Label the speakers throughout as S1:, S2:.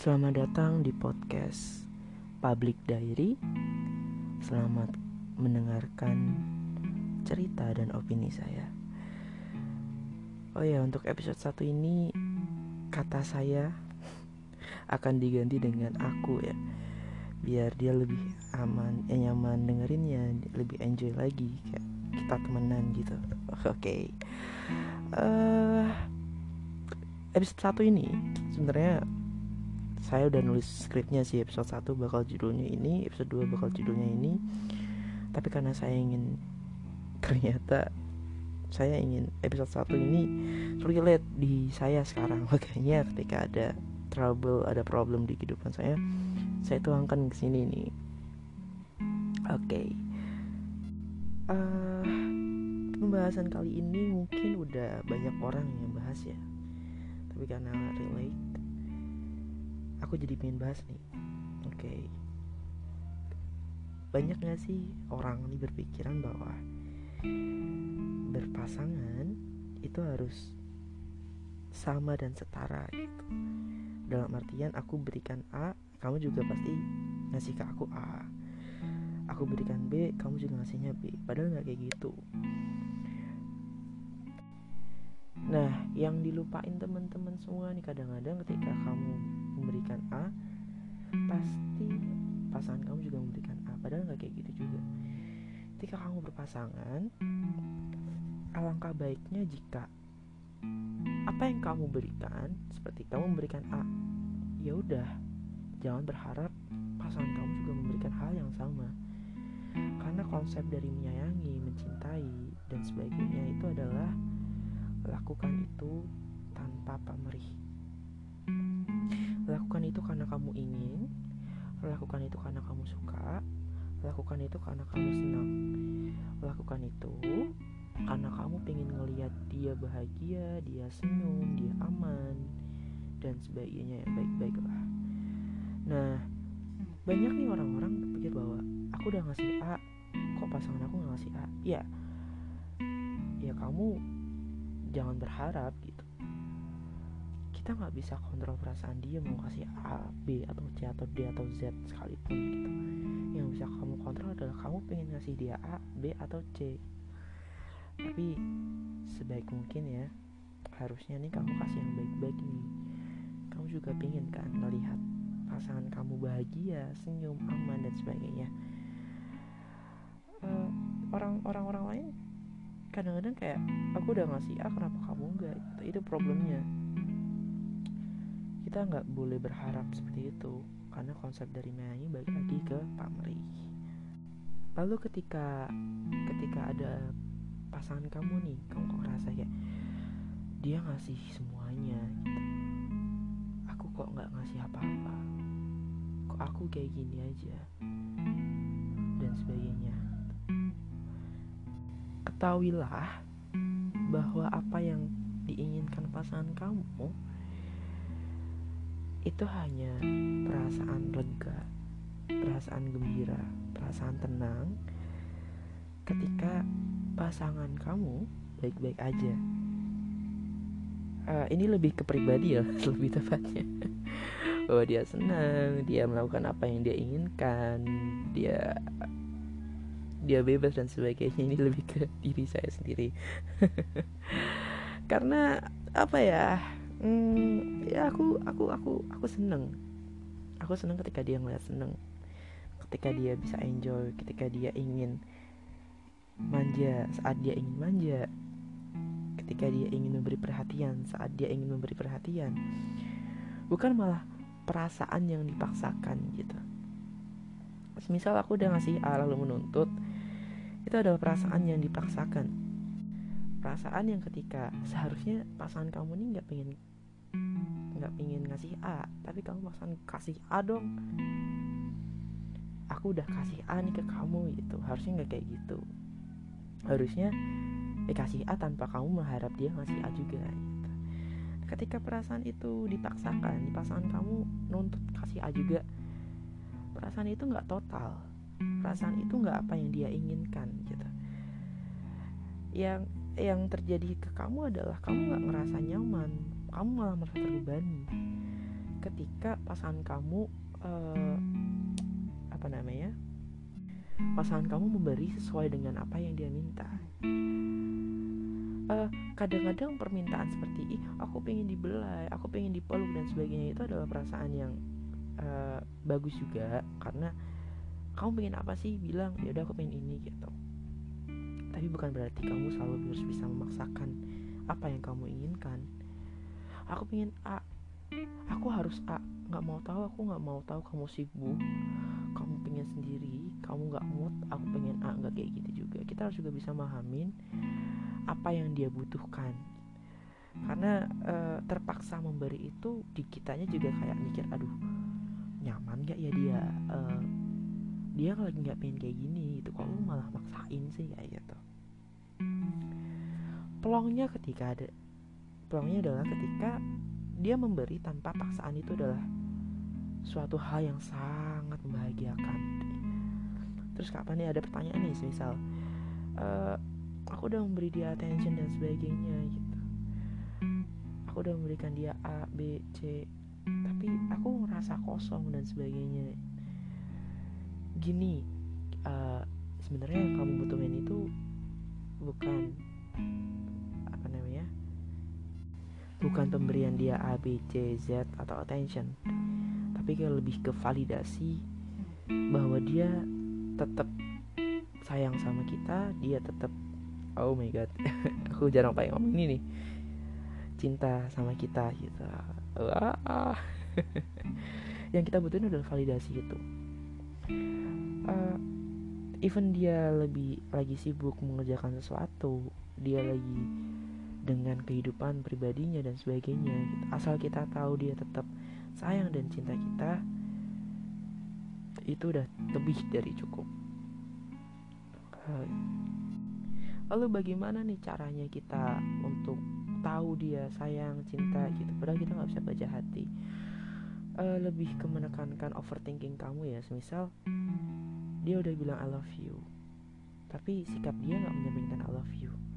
S1: Selamat datang di podcast Public Diary. Selamat mendengarkan cerita dan opini saya. Oh ya, untuk episode 1 ini kata saya akan diganti dengan aku ya. Biar dia lebih aman, eh, nyaman dengerinnya, lebih enjoy lagi kayak kita temenan gitu. Oke. Okay. Uh, eh, episode 1 ini sebenarnya saya udah nulis skripnya sih episode 1 bakal judulnya ini episode 2 bakal judulnya ini. Tapi karena saya ingin ternyata saya ingin episode 1 ini relate di saya sekarang. Makanya ketika ada trouble ada problem di kehidupan saya saya tuangkan ke sini nih. Oke. Okay. uh, eh, pembahasan kali ini mungkin udah banyak orang yang bahas ya. Tapi karena relate aku jadi pengen bahas nih. Oke. Okay. banyak gak sih orang nih berpikiran bahwa berpasangan itu harus sama dan setara gitu? Dalam artian aku berikan A kamu juga pasti ngasih ke aku A. Aku berikan B kamu juga ngasihnya B. Padahal nggak kayak gitu. Nah yang dilupain teman-teman semua nih kadang-kadang ketika kamu memberikan A pasti pasangan kamu juga memberikan A. Padahal nggak kayak gitu juga. Ketika kamu berpasangan alangkah baiknya jika apa yang kamu berikan seperti kamu memberikan A ya udah. Jangan berharap pasangan kamu juga memberikan hal yang sama. Karena konsep dari menyayangi mencintai dan sebagainya itu adalah lakukan itu tanpa pamrih Lakukan itu karena kamu ingin, lakukan itu karena kamu suka, lakukan itu karena kamu senang. Lakukan itu karena kamu pengen ngelihat dia bahagia, dia senyum, dia aman, dan sebagainya yang baik-baik lah. Nah, banyak nih orang-orang berpikir bahwa aku udah ngasih A, kok pasangan aku gak ngasih A? Ya, ya kamu jangan berharap gitu kita nggak bisa kontrol perasaan dia mau kasih A, B atau C atau D atau Z sekalipun gitu. Yang bisa kamu kontrol adalah kamu pengen ngasih dia A, B atau C. Tapi sebaik mungkin ya harusnya nih kamu kasih yang baik-baik nih. Kamu juga pengen kan melihat pasangan kamu bahagia, senyum, aman dan sebagainya. Uh, orang orang orang lain kadang-kadang kayak aku udah ngasih A kenapa kamu enggak itu problemnya kita nggak boleh berharap seperti itu karena konsep dari menyanyi balik lagi ke pamrih lalu ketika ketika ada pasangan kamu nih kamu kok ngerasa kayak dia ngasih semuanya gitu? Aku kok nggak ngasih apa-apa? Kok aku kayak gini aja? Dan sebagainya. Ketahuilah bahwa apa yang diinginkan pasangan kamu itu hanya perasaan lega, perasaan gembira, perasaan tenang ketika pasangan kamu baik-baik aja. Uh, ini lebih ke pribadi ya, lebih tepatnya. Bahwa dia senang, dia melakukan apa yang dia inginkan, dia dia bebas dan sebagainya. Ini lebih ke diri saya sendiri. Karena apa ya? Hmm, ya aku aku aku aku seneng. Aku seneng ketika dia ngeliat seneng. Ketika dia bisa enjoy ketika dia ingin manja saat dia ingin manja. Ketika dia ingin memberi perhatian saat dia ingin memberi perhatian. Bukan malah perasaan yang dipaksakan gitu. Misal aku udah ngasih A lalu menuntut itu adalah perasaan yang dipaksakan. Perasaan yang ketika seharusnya pasangan kamu ini nggak pengen nggak pingin ngasih A tapi kamu maksain kasih A dong. Aku udah kasih A nih ke kamu gitu. Harusnya nggak kayak gitu. Harusnya eh kasih A tanpa kamu mengharap dia ngasih A juga gitu. ketika perasaan itu dipaksakan pasangan kamu nuntut kasih A juga perasaan itu nggak total. Perasaan itu nggak apa yang dia inginkan gitu. Yang yang terjadi ke kamu adalah kamu nggak ngerasa nyaman kamu malah merasa terbebani. Ketika pasangan kamu uh, apa namanya pasangan kamu memberi sesuai dengan apa yang dia minta. Eh, kadang-kadang permintaan seperti ih aku pengen dibelai aku pengen dipeluk dan sebagainya itu adalah perasaan yang uh, bagus juga. Karena kamu pengen apa sih? Bilang ya udah aku pengen ini gitu. Tapi bukan berarti kamu selalu harus bisa memaksakan apa yang kamu inginkan aku pengen A. Aku harus A. Nggak mau tahu aku nggak mau tahu kamu sibuk. Kamu pengen sendiri kamu nggak mood aku pengen A. Nggak kayak gitu juga. Kita harus juga bisa memahamin apa yang dia butuhkan. Karena e, terpaksa memberi itu di kitanya juga kayak mikir aduh nyaman gak ya dia? E, dia lagi nggak pengen kayak gini gitu. Kok lu malah maksain sih? Kayak gitu. Pelongnya ketika ada pelongnya adalah ketika dia memberi tanpa paksaan itu adalah suatu hal yang sangat membahagiakan. Terus kapan nih ada pertanyaan nih misal uh, aku udah memberi dia attention dan sebagainya gitu. Aku udah memberikan dia A B C tapi aku ngerasa kosong dan sebagainya. Gini uh, sebenarnya yang kamu butuhin itu bukan bukan pemberian dia A, B, C, Z atau attention. Tapi kayak lebih ke validasi bahwa dia tetap sayang sama kita dia tetap oh my god aku jarang pakai ngomong ini nih cinta sama kita gitu. Wah. yang kita butuhin adalah validasi itu uh, even dia lebih lagi sibuk mengerjakan sesuatu dia lagi dengan kehidupan pribadinya dan sebagainya gitu. asal kita tahu dia tetap sayang dan cinta kita itu udah lebih dari cukup. Lalu bagaimana nih caranya kita untuk tahu dia sayang cinta gitu? Padahal kita nggak bisa baca hati. Uh, lebih ke menekankan overthinking kamu ya. Semisal dia udah bilang I love you. Tapi sikap dia nggak menyampaikan I love you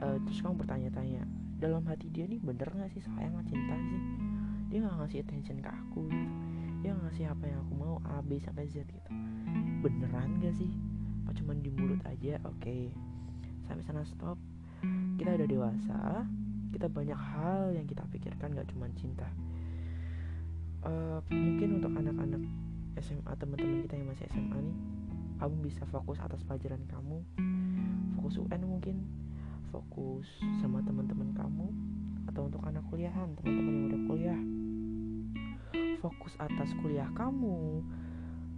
S1: uh, terus kamu bertanya-tanya dalam hati dia nih bener nggak sih sayang cinta sih? Dia nggak ngasih attention ke aku gitu. Dia nggak ngasih apa yang aku mau A B sampai Z gitu. Beneran gak sih? Apa cuman di mulut aja? Oke. Okay. sampai sana stop. Kita udah dewasa. Kita banyak hal yang kita pikirkan gak cuma cinta. Uh, mungkin untuk anak-anak SMA teman-teman kita yang masih SMA nih kamu bisa fokus atas pelajaran kamu. Fokus UN mungkin fokus sama teman-teman kamu atau untuk anak kuliahan teman-teman yang udah kuliah. Fokus atas kuliah kamu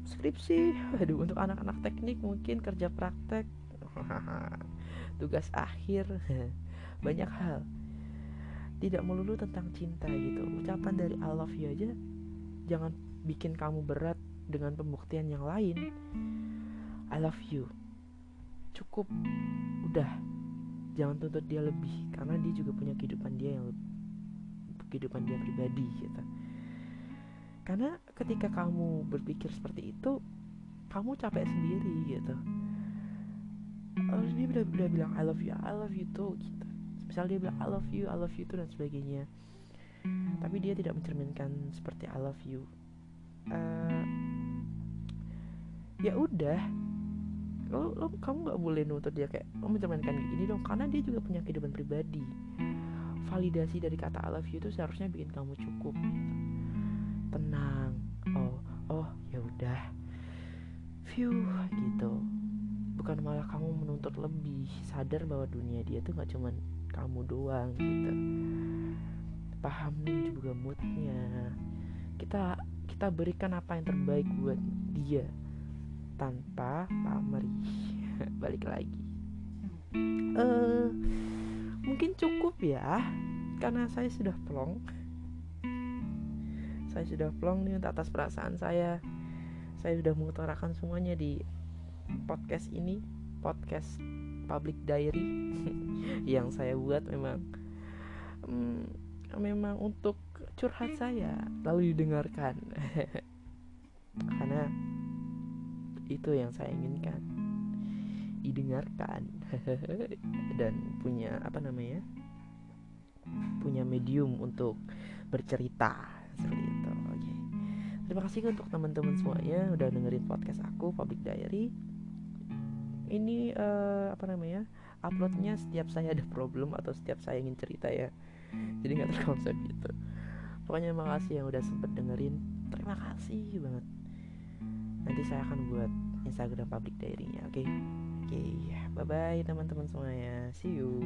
S1: skripsi. Aduh untuk anak-anak teknik mungkin kerja praktek. Tugas akhir. Banyak hal. Tidak melulu tentang cinta gitu. Ucapan dari I love you aja jangan bikin kamu berat dengan pembuktian yang lain. I love you cukup udah jangan tuntut dia lebih karena dia juga punya kehidupan dia yang kehidupan dia pribadi gitu. Karena ketika kamu berpikir seperti itu kamu capek sendiri gitu. Oh, dia udah, udah bilang I love you I love you too gitu. Misal dia bilang I love you I love you too dan sebagainya. Tapi dia tidak mencerminkan seperti I love you. Uh, ya udah lo, lo kamu nggak boleh nuntut dia kayak lo mencerminkan gini dong. Karena dia juga punya kehidupan pribadi. Validasi dari kata I love you itu seharusnya bikin kamu cukup. Tenang. Oh oh ya udah. View gitu. Bukan malah kamu menuntut lebih. Sadar bahwa dunia dia tuh nggak cuman kamu doang gitu. Pahamin juga moodnya. Kita kita berikan apa yang terbaik buat dia tanpa pamrih. Balik lagi. Uh, mungkin cukup ya karena saya sudah plong. Saya sudah plong nih untuk atas perasaan saya. Saya sudah mengutarakan semuanya di podcast ini podcast public diary yang saya buat memang. Hmm, memang untuk curhat saya lalu didengarkan. Karena itu yang saya inginkan. Didengarkan. Dan punya apa namanya punya medium untuk bercerita. Seperti itu. Oke. Terima kasih untuk teman-teman semuanya udah dengerin podcast aku Public Diary. Ini uh, apa namanya uploadnya setiap saya ada problem atau setiap saya ingin cerita ya. Jadi nggak terkonsep gitu. Pokoknya makasih yang udah sempet dengerin. Terima kasih banget nanti saya akan buat Instagram public diary-nya oke okay? oke okay, bye bye teman-teman semuanya see you